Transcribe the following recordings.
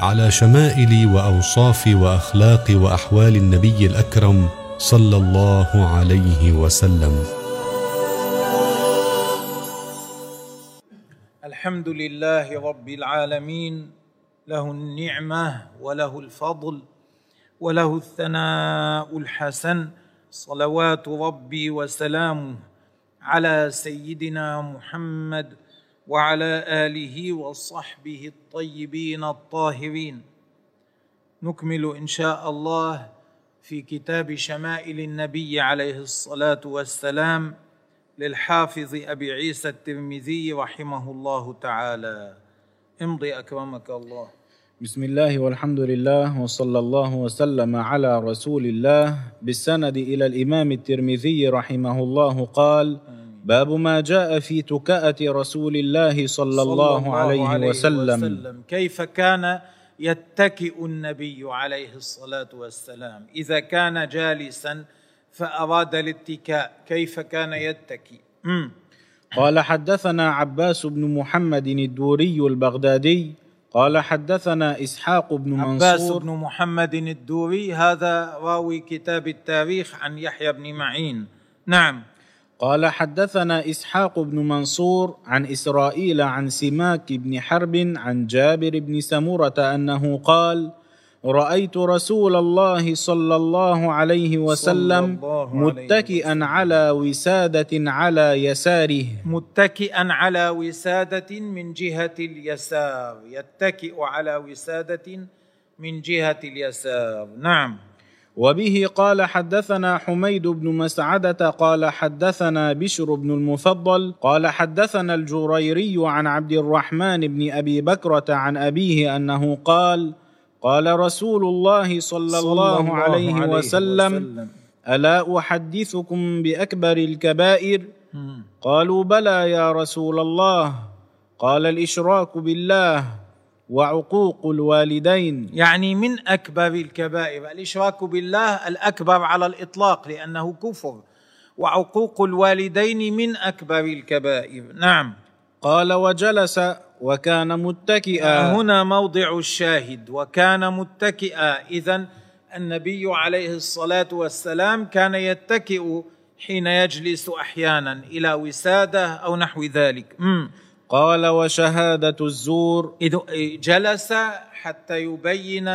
على شمائل واوصاف واخلاق وأحوال النبي الأكرم صلى الله عليه وسلم. الحمد لله رب العالمين له النعمة وله الفضل وله الثناء الحسن صلوات ربي وسلامه على سيدنا محمد وعلى آله وصحبه الطيبين الطاهرين. نكمل إن شاء الله في كتاب شمائل النبي عليه الصلاة والسلام للحافظ أبي عيسى الترمذي رحمه الله تعالى. امضي أكرمك الله. بسم الله والحمد لله وصلى الله وسلم على رسول الله. بالسند إلى الإمام الترمذي رحمه الله قال باب ما جاء في تكأة رسول الله صلى الله عليه وسلم. كيف كان يتكئ النبي عليه الصلاة والسلام؟ إذا كان جالسا فأراد الاتكاء. كيف كان يتكئ؟ مم. قال حدثنا عباس بن محمد الدوري البغدادي. قال حدثنا إسحاق بن عباس منصور. بن محمد الدوري. هذا راوي كتاب التاريخ عن يحيى بن معين. نعم. قال حدثنا إسحاق بن منصور عن إسرائيل عن سماك بن حرب عن جابر بن سمره أنه قال رأيت رسول الله صلى الله عليه وسلم الله عليه متكئا على وسادة على يساره. متكئا على وسادة من جهة اليسار يتكئ على وسادة من جهة اليسار. نعم. وبه قال حدثنا حميد بن مسعدة قال حدثنا بشر بن المفضل قال حدثنا الجريري عن عبد الرحمن بن أبي بكرة عن أبيه أنه قال قال رسول الله صلى, الله, عليه, وسلم, ألا أحدثكم بأكبر الكبائر. قالوا بلى يا رسول الله. قال الإشراك بالله. وعقوق الوالدين. يعني من أكبر الكبائر. الإشراك بالله الأكبر على الإطلاق لأنه كفر. وعقوق الوالدين من أكبر الكبائر. نعم. قال وجلس وكان متكئا. هنا موضع الشاهد. وكان متكئا. إذا النبي عليه الصلاة والسلام كان يتكئ حين يجلس أحيانا إلى وسادة أو نحو ذلك. مم. قال وشهادة الزور. إذ جلس حتى يبين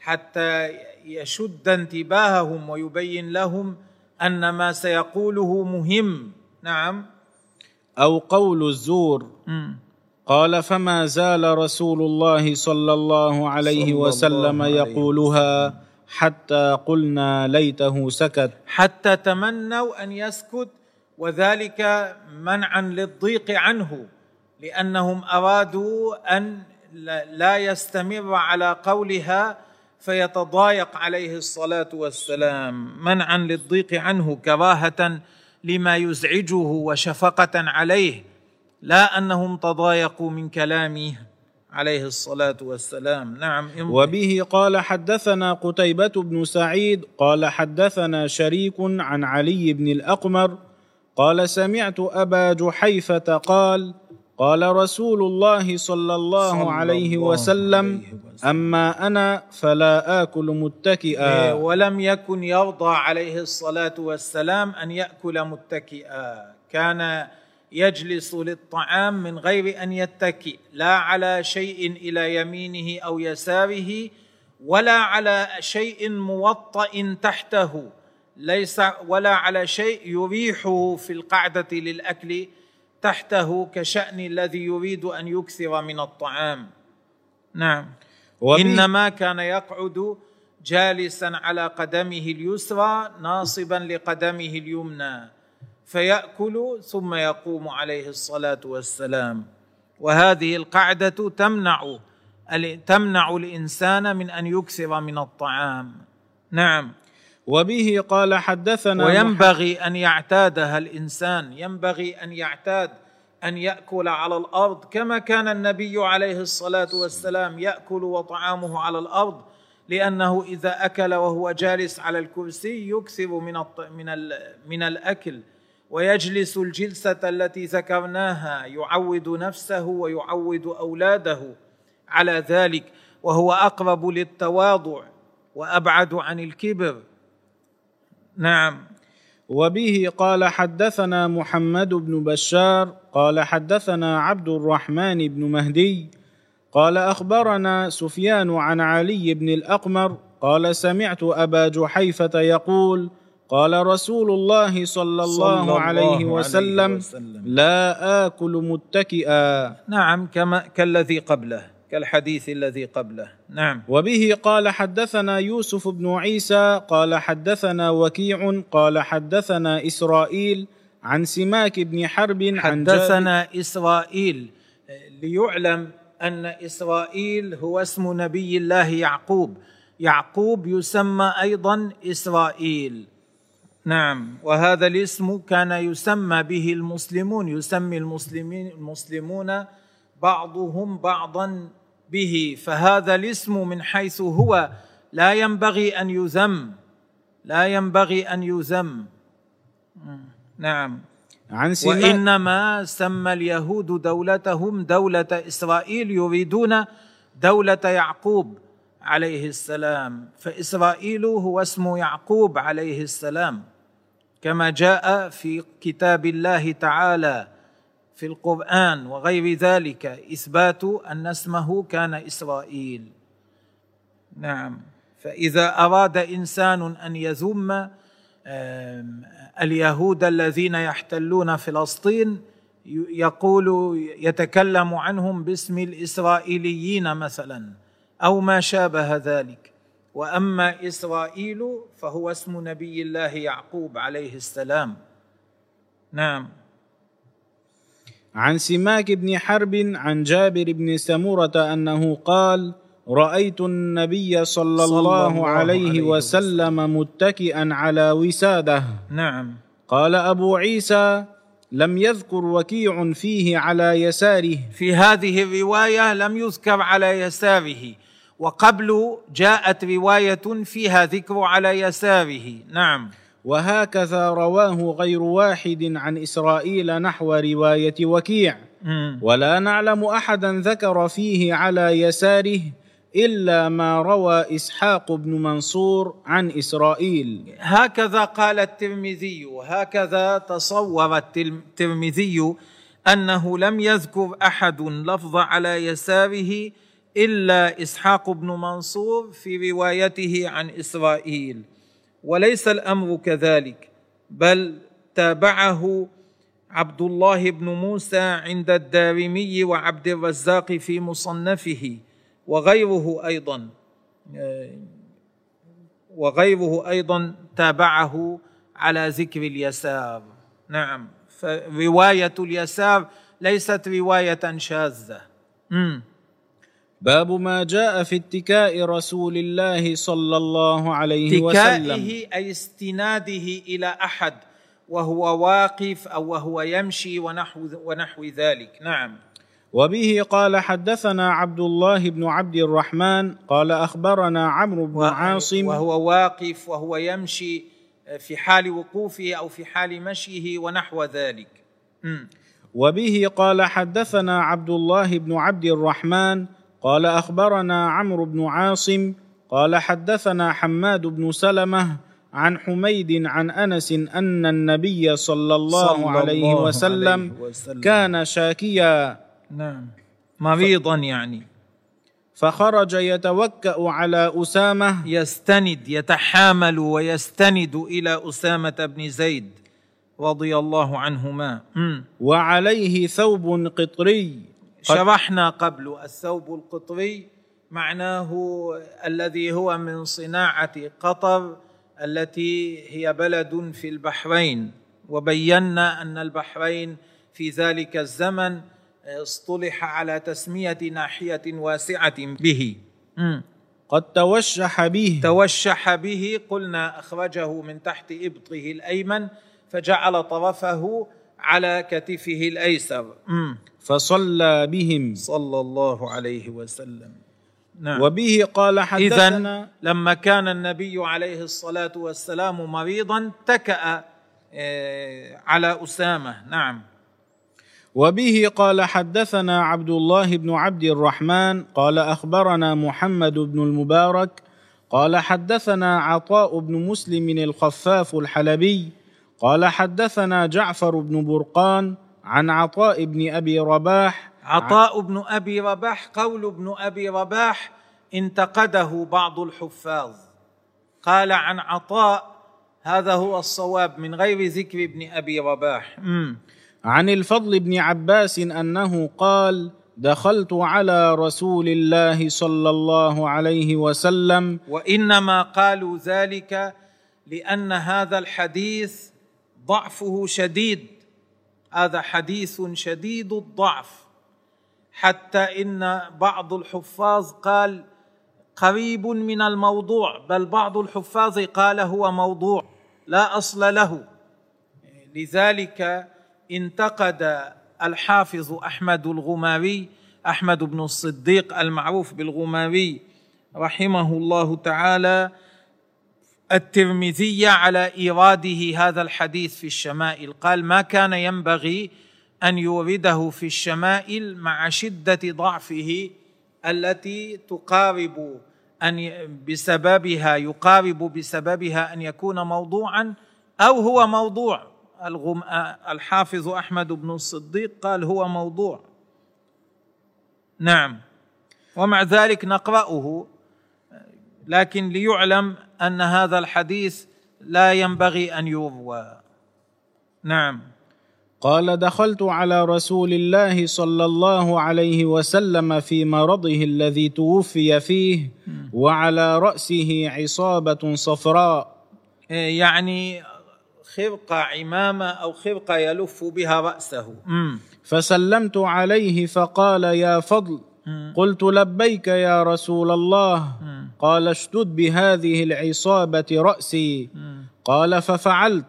حتى يشد انتباههم ويبين لهم أن ما سيقوله مهم. نعم. أو قول الزور. مم. قال فما زال رسول الله صلى الله عليه صلى الله وسلم عليه يقولها حتى قلنا ليته سكت. حتى تمنوا أن يسكت وذلك منعا للضيق عنه. لأنهم أرادوا أن لا- يستمر على قولها فيتضايق عليه الصلاة والسلام منعا للضيق عنه كراهة لما يزعجه وشفقة عليه لا أنهم تضايقوا من كلامه عليه الصلاة والسلام نعم. وبه قال حدثنا قتيبة بن سعيد قال حدثنا شريك عن علي بن الأقمر قال سمعت أبا جحيفة قال قال رسول الله صلى الله عليه وسلم. أما أنا فلا آكل إيه، متكئا ولم يكن يرضى عليه الصلاة والسلام أن يأكل متكئا. كان يجلس للطعام من غير أن يتكئ لا على شيء إلى يمينه أو يساره ولا على شيء موطأ تحته. ليس ولا على شيء يريحه في القعدة للأكل تحته كشأن الذي يريد أن يكثر من الطعام. نعم. إنما كان يقعد جالسا على قدمه اليسرى ناصبا لقدمه اليمنى فيأكل ثم يقوم عليه الصلاة والسلام. وهذه القعدة تمنع تمنع الإنسان من أن يكثر من الطعام. نعم. وبه قال حدثنا وينبغي أن يعتادها الإنسان ينبغي أن يعتاد أن يأكل على الأرض كما كان النبي عليه الصلاة والسلام يأكل وطعامه على الأرض لأنه إذا أكل وهو جالس على الكرسي يكثر من من من الأكل. ويجلس الجلسة التي ذكرناها يعود نفسه ويعود أولاده على ذلك وهو أقرب للتواضع وأبعد عن الكبر. نعم. وبه قال حدثنا محمد بن بشار قال حدثنا عبد الرحمن بن مهدي قال أخبرنا سفيان عن علي بن الأقمر قال سمعت أبا جحيفة يقول قال رسول الله صلى الله, صلى الله عليه, وسلم, عليه وسلم. لا آكل متكئا. نعم كما كالذي قبله. كالحديث الذي قبله. نعم. وبه قال حدثنا يوسف بن عيسى قال حدثنا وكيع قال حدثنا إسرائيل عن سماك بن حرب حدثنا عن إسرائيل ليعلم أن إسرائيل هو اسم نبي الله يعقوب. يعقوب يسمى أيضا إسرائيل. نعم. وهذا الاسم كان يسمى به المسلمون يسمي المسلمين المسلمون بعضهم بعضا به فهذا الاسم من حيث هو. لا ينبغي أن يذم. لا ينبغي أن يذم. نعم. عن وإنما سمى اليهود دولتهم دولة إسرائيل يريدون دولة يعقوب عليه السلام. فإسرائيل هو اسم يعقوب عليه السلام. كما جاء في كتاب الله تعالى. في القرآن وغير ذلك إثبات أن اسمه كان إسرائيل. نعم. فإذا أراد إنسان أن يذم اليهود الذين يحتلون فلسطين يقول يتكلم عنهم باسم الإسرائيليين مثلا أو ما شابه ذلك. وأما إسرائيل فهو اسم نبي الله يعقوب عليه السلام. نعم. عن سماك بن حرب عن جابر بن سمورة أنه قال رأيت النبي صلى, صلى الله, الله عليه, عليه وسلم متكئا على وسادة. نعم. قال أبو عيسى لم يذكر وكيع فيه على يساره. في هذه الرواية لم يذكر على يساره وقبل جاءت رواية فيها ذكر على يساره. نعم. وهكذا رواه غير واحد عن إسرائيل نحو رواية وكيع. ولا نعلم أحدا ذكر فيه على يساره إلا ما روى إسحاق بن منصور عن إسرائيل. هكذا قال الترمذي وهكذا تصور الترمذي أنه لم يذكر أحد لفظ على يساره إلا إسحاق بن منصور في روايته عن إسرائيل. وليس الأمر كذلك بل تابعه عبد الله بن موسى عند الدارمي وعبد الرزاق في مصنفه وغيره أيضا وغيره أيضا تابعه على ذكر اليسار. نعم فروايه اليسار ليست رواية شاذة. باب ما جاء في اتكاء رسول الله صلى الله عليه وسلم. اتكائه أي استناده إلى أحد وهو واقف أو وهو يمشي ونحو ونحو ذلك. نعم. وبه قال حدثنا عبد الله بن عبد الرحمن قال أخبرنا عمرو بن عاصم. وهو واقف وهو يمشي في حال وقوفه أو في حال مشيه ونحو ذلك. وبه قال حدثنا عبد الله بن عبد الرحمن قال أخبرنا عمرو بن عاصم قال حدثنا حماد بن سلمة عن حميد عن أنس أن النبي صلى الله, صلى عليه, الله وسلم عليه وسلم. كان شاكيا. نعم. مريضا يعني. فخرج يتوكأ على أسامة. يستند يتحامل ويستند إلى أسامة بن زيد رضي الله عنهما. وعليه ثوب قطري. شرحنا قبل الثوب القطري معناه الذي هو من صناعة قطر التي هي بلد في البحرين. وبينا أن البحرين في ذلك الزمن اصطلح على تسمية ناحية واسعة به. قد توشح به. توشح به قلنا أخرجه من تحت إبطه الأيمن فجعل طرفه على كتفه الأيسر. فصلى بهم. صلى الله عليه وسلم. نعم. وبه قال حدثنا لما كان النبي عليه الصلاة والسلام مريضا اتكأ آه، على أسامة. نعم. وبه قال حدثنا عبد الله بن عبد الرحمن قال أخبرنا محمد بن المبارك قال حدثنا عطاء بن مسلم الخفاف الحلبي قال حدثنا جعفر بن برقان عن عطاء بن أبي رباح. عطاء بن أبي رباح قول ابن أبي رباح انتقده بعض الحفاظ. قال عن عطاء هذا هو الصواب من غير ذكر ابن أبي رباح. مم. عن الفضل بن عباس أنه قال دخلت على رسول الله صلى الله عليه وسلم. وإنما قالوا ذلك لأن هذا الحديث ضعفه شديد. هذا حديث شديد الضعف. حتى إن بعض الحفاظ قال قريب من الموضوع بل بعض الحفاظ قال هو موضوع لا أصل له. لذلك انتقد الحافظ أحمد الغماري أحمد بن الصديق المعروف بالغماري رحمه الله تعالى الترمذي على إيراده هذا الحديث في الشمائل. قال ما كان ينبغي أن يورده في الشمائل مع شدة ضعفه التي تقارب أن بسببها يقارب بسببها أن يكون موضوعا أو هو موضوع. الحافظ أحمد بن الصديق قال هو موضوع. نعم. ومع ذلك نقرأه. لكن ليعلم أن هذا الحديث لا ينبغي أن يروى. نعم. قال دخلت على رسول الله صلى الله عليه وسلم في مرضه الذي توفي فيه وعلى رأسه عصابة صفراء. إيه يعني خرقه عمامة أو خرقه يلف بها رأسه. فسلمت عليه فقال يا فضل قلت لبيك يا رسول الله. قال اشدد بهذه العصابة رأسي. قال ففعلت.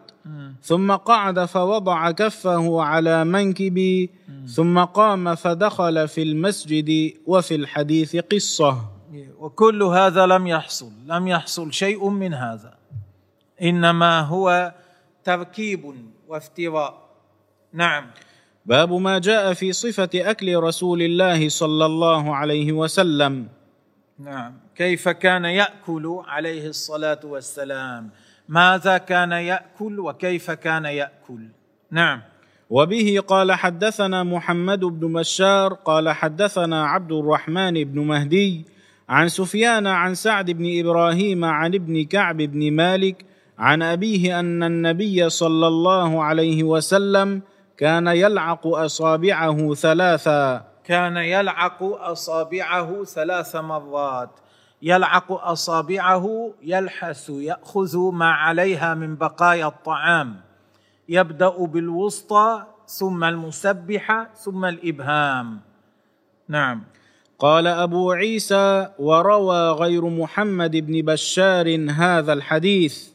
ثم قعد فوضع كفه على منكبي. ثم قام فدخل في المسجد وفي الحديث قصة. وكل هذا لم يحصل لم يحصل شيء من هذا. إنما هو تركيب وافتراء. نعم. باب ما جاء في صفة أكل رسول الله صلى الله عليه وسلم. نعم. كيف كان يأكل عليه الصلاة والسلام؟ ماذا كان يأكل وكيف كان يأكل؟ نعم. وبه قال حدثنا محمد بن بشار قال حدثنا عبد الرحمن بن مهدي عن سفيان عن سعد بن إبراهيم عن ابن كعب بن مالك عن أبيه أن النبي صلى الله عليه وسلم كان يلعق أصابعه ثلاثا. كان يلعق أصابعه ثلاث مرات. يلعق أصابعه يلحس يأخذ ما عليها من بقايا الطعام. يبدأ بالوسطى ثم المسبحه ثم الإبهام. نعم. قال أبو عيسى وروى غير محمد بن بشار هذا الحديث.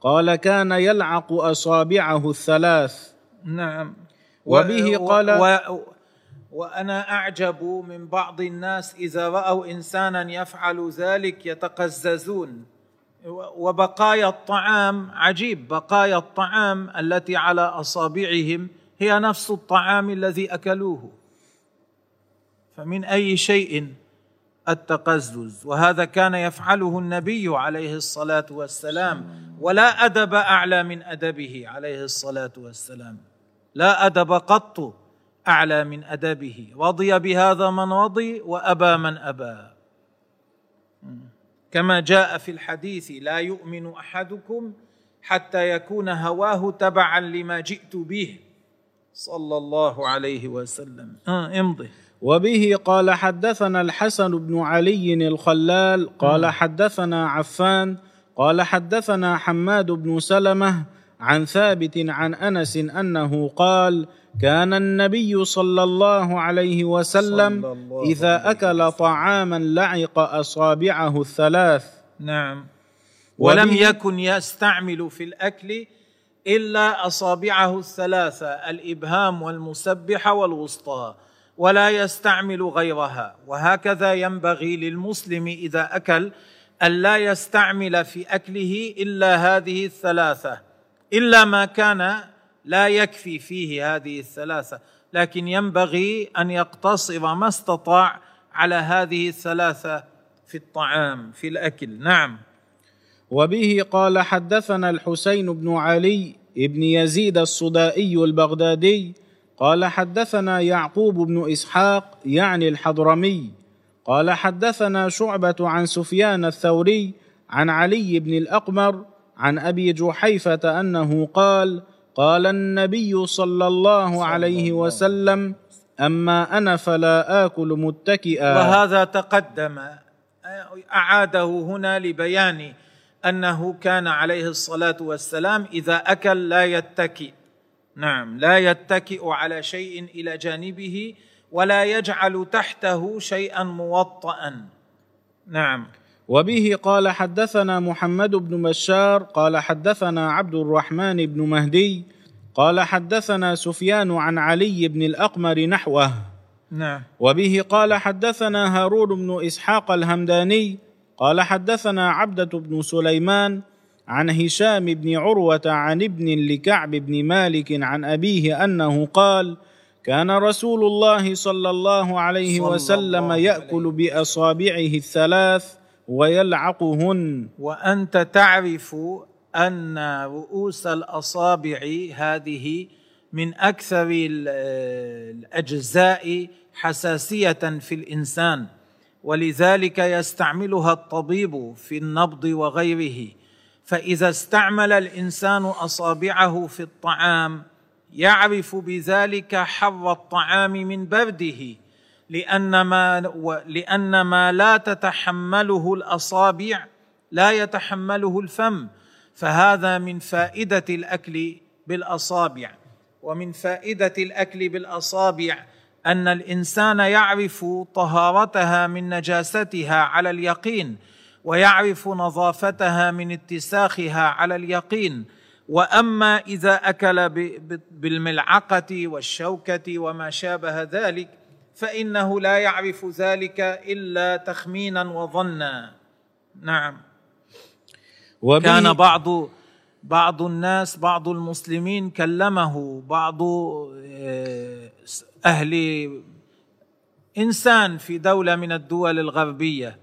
قال كان يلعق أصابعه الثلاث. نعم. وبه و- قال- و وأنا أعجب من بعض الناس إذا رأوا إنسانا يفعل ذلك يتقززون. وبقايا الطعام عجيب بقايا الطعام التي على أصابعهم هي نفس الطعام الذي أكلوه. فمن أي شيء التقزز؟ وهذا كان يفعله النبي عليه الصلاة والسلام. ولا أدب أعلى من أدبه عليه الصلاة والسلام. لا أدب قط. أعلى من أدبه. رضي بهذا من رضي وأبى من أبى. كما جاء في الحديث لا يؤمن أحدكم حتى يكون هواه تبعا لما جئت به. صلى الله عليه وسلم. آه امضي. وبه قال حدثنا الحسن بن علي الخلال قال حدثنا عفان قال حدثنا حماد بن سلمة عن ثابت عن أنس أنه قال كان النبي صلى الله عليه وسلم الله إذا عليه أكل طعاما لعق أصابعه الثلاث. نعم. ولم يكن يستعمل في الأكل إلا أصابعه الثلاثة الإبهام والمسبحه والوسطى ولا يستعمل غيرها. وهكذا ينبغي للمسلم إذا أكل الا يستعمل في أكله إلا هذه الثلاثة. إلا ما كان لا يكفي فيه هذه الثلاثة. لكن ينبغي أن يقتصر ما استطاع على هذه الثلاثة في الطعام في الأكل. نعم. وبه قال حدثنا الحسين بن علي بن يزيد الصدائي البغدادي. قال حدثنا يعقوب بن إسحاق يعني الحضرمي. قال حدثنا شعبة عن سفيان الثوري عن علي بن الأقمر عن أبي جحيفة أنه قال قال النبي صلى الله عليه وسلم أما أنا فلا آكل متكئا. وهذا تقدم أعاده هنا لبيان أنه كان عليه الصلاة والسلام إذا أكل لا يتكئ. نعم لا يتكئ على شيء إلى جانبه ولا يجعل تحته شيئا موطئا. نعم. وبه قال حدثنا محمد بن بشار قال حدثنا عبد الرحمن بن مهدي قال حدثنا سفيان عن علي بن الأقمر نحوه. نعم. وبه قال حدثنا هارون بن إسحاق الهمداني قال حدثنا عبدة بن سليمان عن هشام بن عروة عن ابن لكعب بن مالك عن أبيه أنه قال كان رسول الله صلى الله عليه صلى وسلم عليه بأصابعه الثلاث ويلعقهن. وأنت تعرف أن رؤوس الأصابع هذه من أكثر ال- الأجزاء حساسية في الإنسان ولذلك يستعملها الطبيب في النبض وغيره. فإذا استعمل الإنسان أصابعه في الطعام يعرف بذلك حر الطعام من برده. لأن ما لأن ما لا تتحمله الأصابع لا يتحمله الفم فهذا من فائدة الأكل بالأصابع. ومن فائدة الأكل بالأصابع أن الإنسان يعرف طهارتها من نجاستها على اليقين ويعرف نظافتها من اتساخها على اليقين. وأما إذا أكل بالملعقة والشوكة وما شابه ذلك فإنه لا يعرف ذلك إلا تخمينا وظنا. نعم. وبه كان بعض بعض الناس بعض المسلمين كلمه بعض آه، أهل إنسان في دولة من الدول الغربية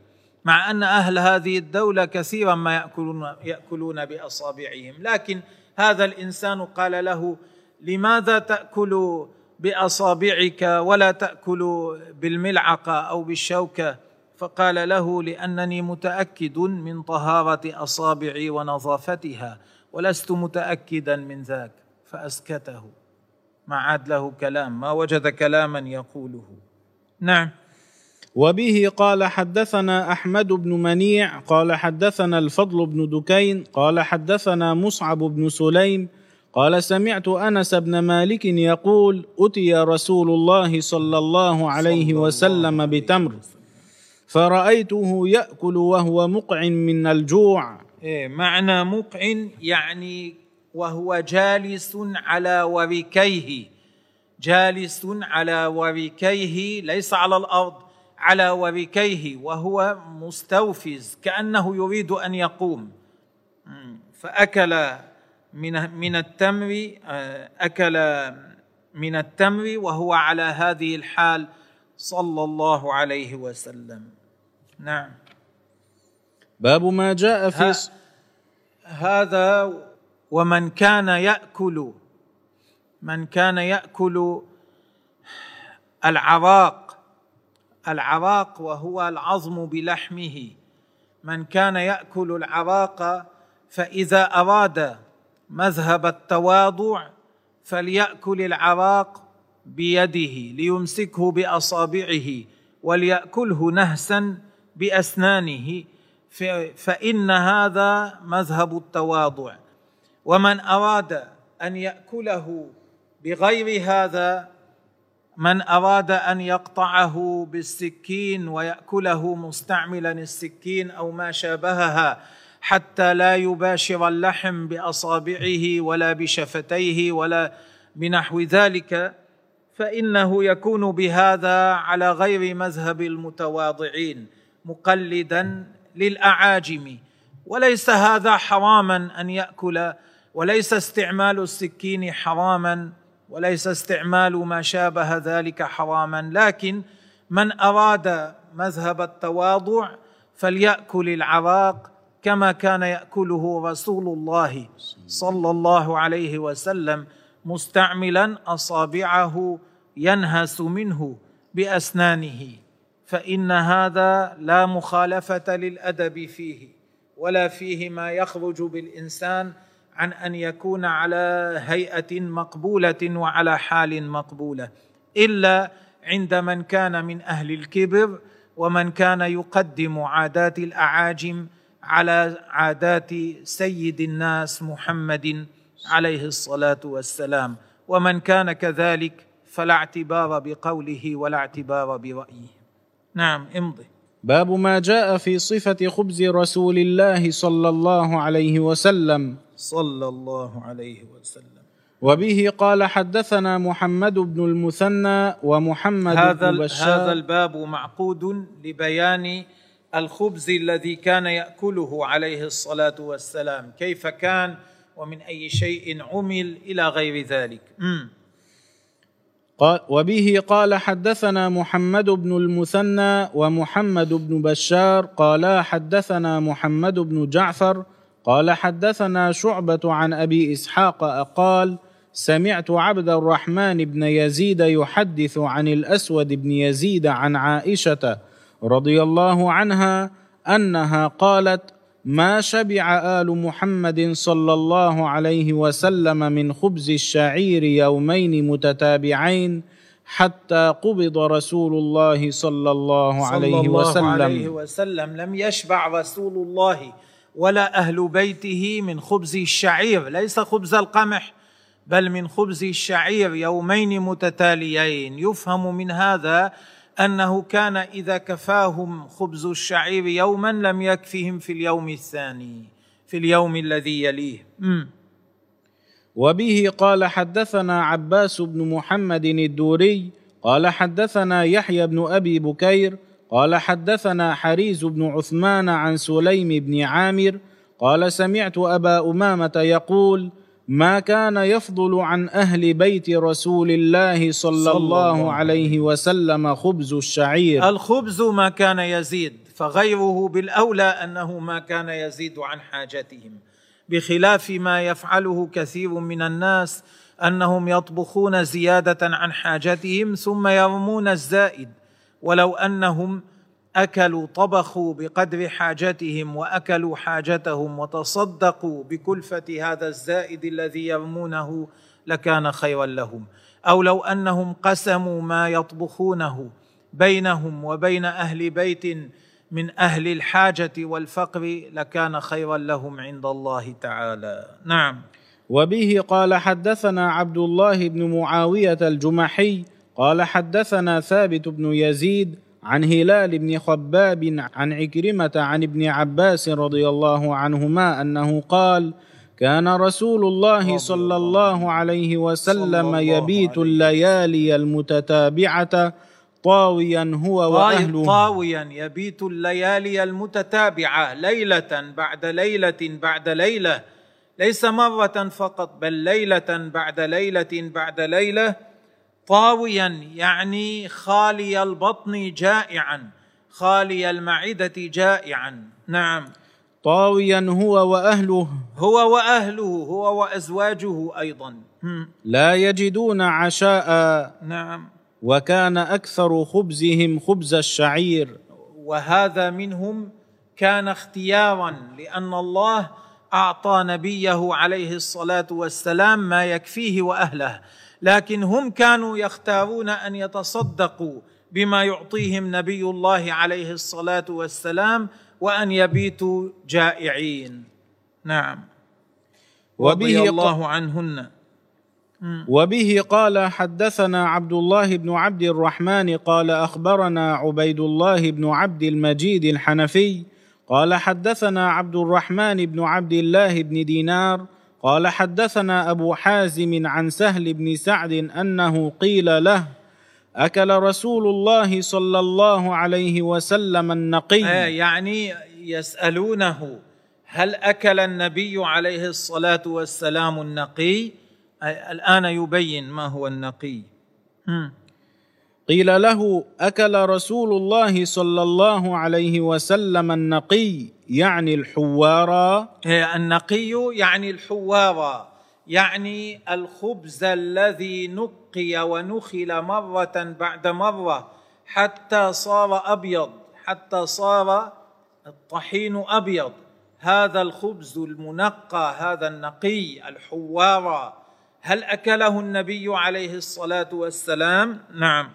مع أن أهل هذه الدولة كثيرا ما ياكلون يأكلون بأصابعهم. لكن هذا الإنسان قال له لماذا تأكل بأصابعك ولا تأكل بالملعقة أو بالشوكة. فقال له لأنني متأكد من طهارة أصابعي ونظافتها ولست متأكدا من ذاك. فأسكته. ما عاد له كلام ما وجد كلاما يقوله. نعم. وبه قال حدثنا أحمد بن منيع قال حدثنا الفضل بن دكين قال حدثنا مصعب بن سليم قال سمعت أنس بن مالك يقول أتي رسول الله صلى الله عليه وسلم بتمر. فرأيته يأكل وهو مقع من الجوع. إيه معنى مقع يعني وهو جالس على وركيه. جالس على وركيه ليس على الأرض على وركيه وهو مستوفز كأنه يريد أن يقوم. فأكل من من التمر آه، أكل من التمر وهو على هذه الحال صلى الله عليه وسلم. نعم. باب ما جاء في ص- هذا ومن كان يأكل من كان يأكل العراق العراق وهو العظم بلحمه. من كان يأكل العراق فإذا أراد مذهب التواضع فليأكل العراق بيده ليمسكه بأصابعه وليأكله نهسا بأسنانه فإن هذا مذهب التواضع. ومن أراد أن يأكله بغير هذا من أراد أن يقطعه بالسكين ويأكله مستعملا السكين أو ما شابهها حتى لا يباشر اللحم بأصابعه ولا بشفتيه ولا بنحو ذلك فإنه يكون بهذا على غير مذهب المتواضعين مقلدا للأعاجم. وليس هذا حراما أن يأكل وليس استعمال السكين حراما وليس استعمال ما شابه ذلك حراما. لكن من أراد مذهب التواضع فليأكل العراق كما كان يأكله رسول الله صلى الله عليه وسلم مستعملا أصابعه ينهس منه بأسنانه فإن هذا لا مخالفة للأدب فيه ولا فيه ما يخرج بالإنسان عن أن يكون على هيئة مقبولة وعلى حال مقبولة إلا عند من كان من أهل الكبر ومن كان يقدم عادات الأعاجم على عادات سيد الناس محمد عليه الصلاة والسلام. ومن كان كذلك فلا اعتبار بقوله ولا اعتبار برأيه. نعم امضي. باب ما جاء في صفة خبز رسول الله صلى الله عليه وسلم. صلى الله عليه وسلم. وبه قال حدثنا محمد بن المثنى ومحمد هذا بن بشار. هذا الباب معقود لبيان الخبز الذي كان يأكله عليه الصلاة والسلام كيف كان ومن أي شيء عمل إلى غير ذلك. قال وبه قال حدثنا محمد بن المثنى ومحمد بن بشار قالا حدثنا محمد بن جعفر قال حدثنا شعبة عن أبي إسحاق قال سمعت عبد الرحمن بن يزيد يحدث عن الأسود بن يزيد عن عائشة رضي الله عنها أنها قالت ما شبع آل محمد صلى الله عليه وسلم من خبز الشعير يومين متتابعين حتى قبض رسول الله صلى الله عليه صلى الله وسلم. عليه وسلم لم يشبع رسول الله ولا أهل بيته من خبز الشعير ليس خبز القمح بل من خبز الشعير يومين متتاليين. يفهم من هذا أنه كان إذا كفاهم خبز الشعير يوما لم يكفهم في اليوم الثاني في اليوم الذي يليه مم. وبه قال حدثنا عباس بن محمد الدوري قال حدثنا يحيى بن أبي بكير قال حدثنا حريز بن عثمان عن سليم بن عامر قال سمعت أبا أمامة يقول ما كان يفضل عن أهل بيت رسول الله صلى, صلى الله الله عليه وسلم خبز الشعير. الخبز ما كان يزيد فغيره بالأولى أنه ما كان يزيد عن حاجتهم. بخلاف ما يفعله كثير من الناس أنهم يطبخون زيادة عن حاجتهم ثم يرمون الزائد ولو أنهم أكلوا طبخوا بقدر حاجتهم وأكلوا حاجتهم وتصدقوا بكلفة هذا الزائد الذي يرمونه لكان خيرا لهم. أو لو أنهم قسموا ما يطبخونه بينهم وبين أهل بيت من أهل الحاجة والفقر لكان خيرا لهم عند الله تعالى. نعم. وبه قال حدثنا عبد الله بن معاوية الجمحي قال حدثنا ثابت بن يزيد عن هلال بن خباب عن عكرمة عن ابن عباس رضي الله عنهما أنه قال كان رسول الله صلى الله عليه وسلم يبيت الليالي المتتابعة طاويا هو وأهله. طاويا يبيت الليالي المتتابعة ليلة بعد ليلة بعد ليلة ليس مرة فقط بل ليلة بعد ليلة بعد ليلة. طاويا يعني خالي البطن جائعا خالي المعدة جائعا. نعم. طاويا هو وأهله. هو وأهله هو وأزواجه أيضا. لا يجدون عشاء. نعم. وكان أكثر خبزهم خبز الشعير. وهذا منهم كان اختيارا لأن الله أعطى نبيه عليه الصلاة والسلام ما يكفيه وأهله. لكن هم كانوا يختارون أن يتصدقوا بما يعطيهم نبي الله عليه الصلاة والسلام وأن يبيتوا جائعين. نعم. رضي وبه الله عنهن. وبه قال حدثنا عبد الله بن عبد الرحمن قال أخبرنا عبيد الله بن عبد المجيد الحنفي قال حدثنا عبد الرحمن بن عبد الله بن دينار قال حدثنا أبو حازم عن سهل بن سعد أنه قيل له أكل رسول الله صلى الله عليه وسلم النقي؟ آه يعني يسألونه هل أكل النبي عليه الصلاة والسلام النقي؟ آه الآن يبين ما هو النقي. قيل له أكل رسول الله صلى الله عليه وسلم النقي؟ يعني الحوارى النقي يعني الحوارى يعني الخبز الذي نقي ونخل مرة بعد مرة حتى صار أبيض حتى صار الطحين أبيض. هذا الخبز المنقى هذا النقي الحوارى هل أكله النبي عليه الصلاة والسلام؟ نعم.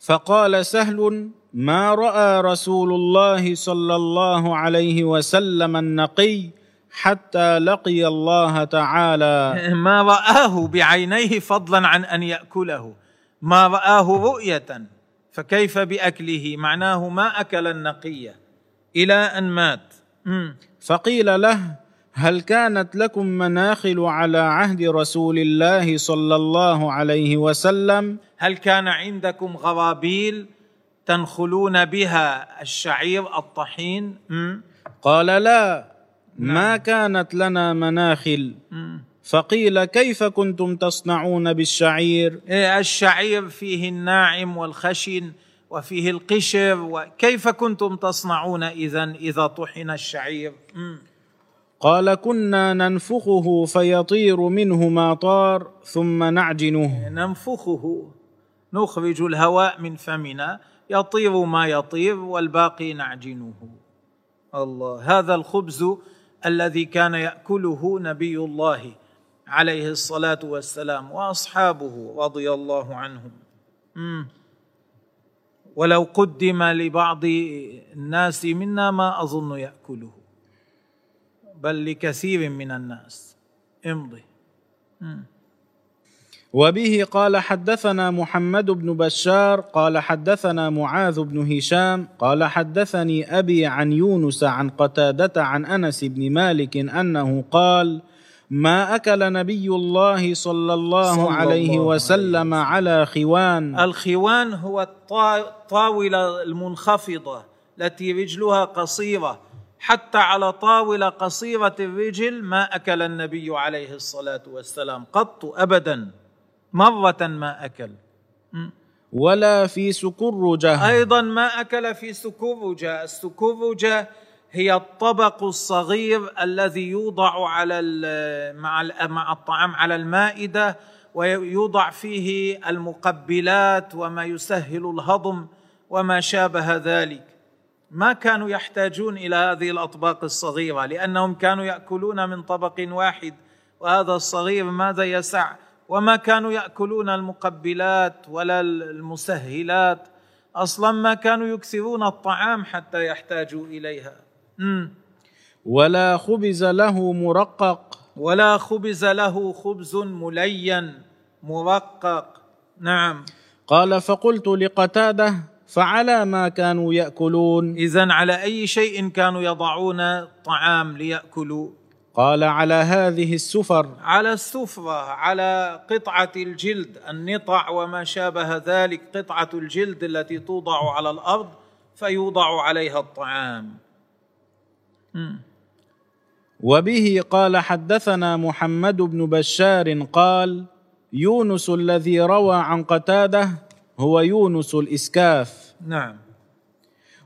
فقال سهل ما رأى رسول الله صلى الله عليه وسلم النقي حتى لقي الله تعالى. ما رآه بعينيه فضلا عن أن يأكله. ما رآه رؤية. فكيف بأكله؟ معناه ما أكل النقية إلى أن مات. فقيل له هل كانت لكم مناخل على عهد رسول الله صلى الله عليه وسلم؟ هل كان عندكم غرابيل؟ تنخلون بها الشعير الطحين. قال لا ما كانت لنا مناخل. فقيل كيف كنتم تصنعون بالشعير؟ إيه، الشعير فيه الناعم والخشن وفيه القشر وكيف كنتم تصنعون إذا إذا طحن الشعير. قال كنا ننفخه فيطير منه ما طار ثم نعجنه. ننفخه. نخرج الهواء من فمنا يطير ما يطير والباقي نعجنه الله هذا الخبز الذي كان يأكله نبي الله عليه الصلاة والسلام وأصحابه رضي الله عنهم. ولو قدم لبعض الناس منا ما أظن يأكله بل لكثير من الناس امضي مم. وبه قال حدثنا محمد بن بشار قال حدثنا معاذ بن هشام قال حدثني أبي عن يونس عن قتادة عن أنس بن مالك أنه قال ما أكل نبي الله صلى الله صلى عليه الله وسلم على خوان. الخوان هو الطا- الطاولة المنخفضة التي رجلها قصيرة. حتى على طاولة قصيرة الرجل ما أكل النبي عليه الصلاة والسلام قط أبدا. مرة ما أكل. ولا في سكرجة. أيضا ما أكل في سكرجة. السكرجة هي الطبق الصغير الذي يوضع على مع مع الطعام على المائدة ويوضع فيه المقبلات وما يسهل الهضم وما شابه ذلك. ما كانوا يحتاجون إلى هذه الأطباق الصغيرة لأنهم كانوا يأكلون من طبق واحد. وهذا الصغير ماذا يسع؟ وما كانوا يأكلون المقبلات ولا المسهلات. أصلا ما كانوا يكثرون الطعام حتى يحتاجوا إليها. مم. ولا خبز له مرقق. ولا خبز له خبز ملين مرقق. نعم. قال فقلت لقتادة فعلى ما كانوا يأكلون؟ اذا على أي شيء كانوا يضعون طعام ليأكلوا؟ قال على هذه السفر. على السفرة على قطعة الجلد. النطع وما شابه ذلك قطعة الجلد التي توضع على الأرض فيوضع عليها الطعام. وبه قال حدثنا محمد بن بشار قال يونس الذي روى عن قتادة هو يونس الإسكاف. نعم.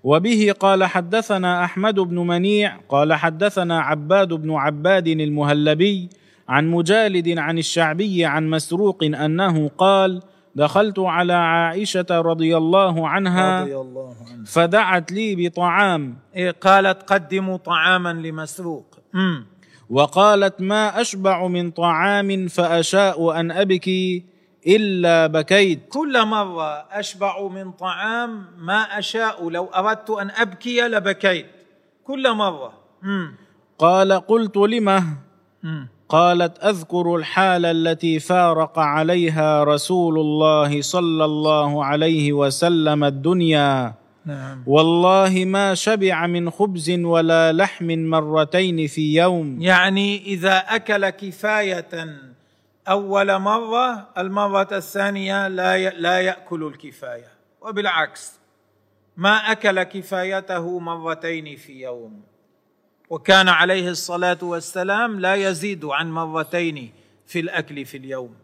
وبه قال حدثنا أحمد بن منيع قال حدثنا عباد بن عباد المهلبي عن مجالد عن الشعبي عن مسروق أنه قال دخلت على عائشة رضي الله عنها رضي الله عنه فدعت لي بطعام. إيه قالت قدموا طعاما لمسروق. مم. وقالت ما أشبع من طعام فأشاء أن أبكي. إلا بكيت. كل مرة أشبع من طعام ما أشاء. لو أردت أن أبكي لبكيت. كل مرة. مم. قال قلت مم. قالت أذكر الحال التي فارق عليها رسول الله صلى الله عليه وسلم الدنيا. نعم. والله ما شبع من خبز ولا لحم مرتين في يوم. يعني إذا أكل كفاية أول مرة المرة الثانية لا لا يأكل الكفاية. وبالعكس ما أكل كفايته مرتين في يوم. وكان عليه الصلاة والسلام لا يزيد عن مرتين في الأكل في اليوم.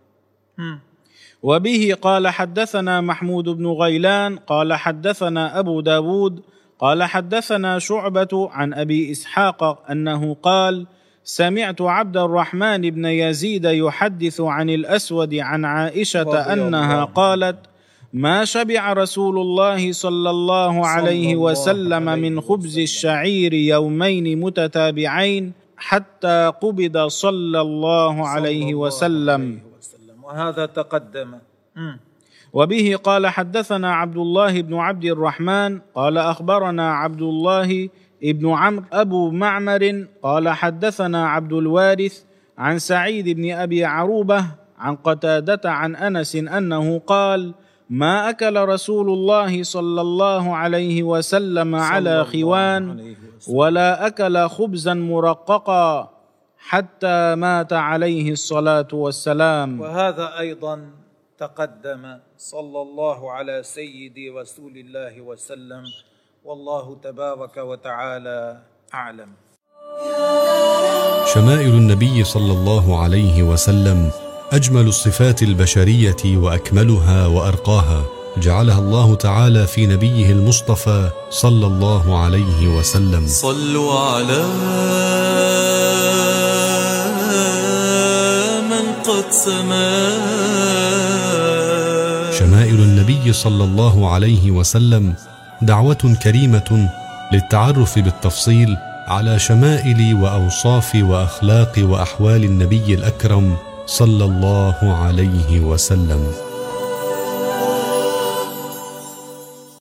وبه قال حدثنا محمود بن غيلان قال حدثنا أبو داود قال حدثنا شعبة عن أبي إسحاق أنه قال سمعت عبد الرحمن بن يزيد يحدث عن الأسود عن أنها الله قالت ما شبع رسول الله صلى الله عليه وسلم من خبز. الشعير يومين متتابعين حتى قبض صلى الله عليه وسلم. وهذا تقدم. وبه قال حدثنا عبد الله بن عبد الرحمن. قال أخبرنا عبد الله بن عمرو أبو معمر قال حدثنا عبد الوارث عن سعيد بن أبي عروبة عن قتادة عن أنس أنه قال ما أكل رسول الله صلى الله عليه وسلم على خوان. ولا أكل خبزا مرققا حتى مات عليه الصلاة والسلام وهذا أيضا تقدم صلى الله على سيدي رسول الله وسلم والله تبارك وتعالى أعلم. شمائل النبي صلى الله عليه وسلم أجمل الصفات البشرية وأكملها وأرقاها جعلها الله تعالى في نبيه المصطفى صلى الله عليه وسلم. صلوا على من قد سما. شمائل النبي صلى الله عليه وسلم دعوة كريمة للتعرف بالتفصيل على شمائل وأوصاف وأخلاق وأحوال النبي الأكرم صلى الله عليه وسلم.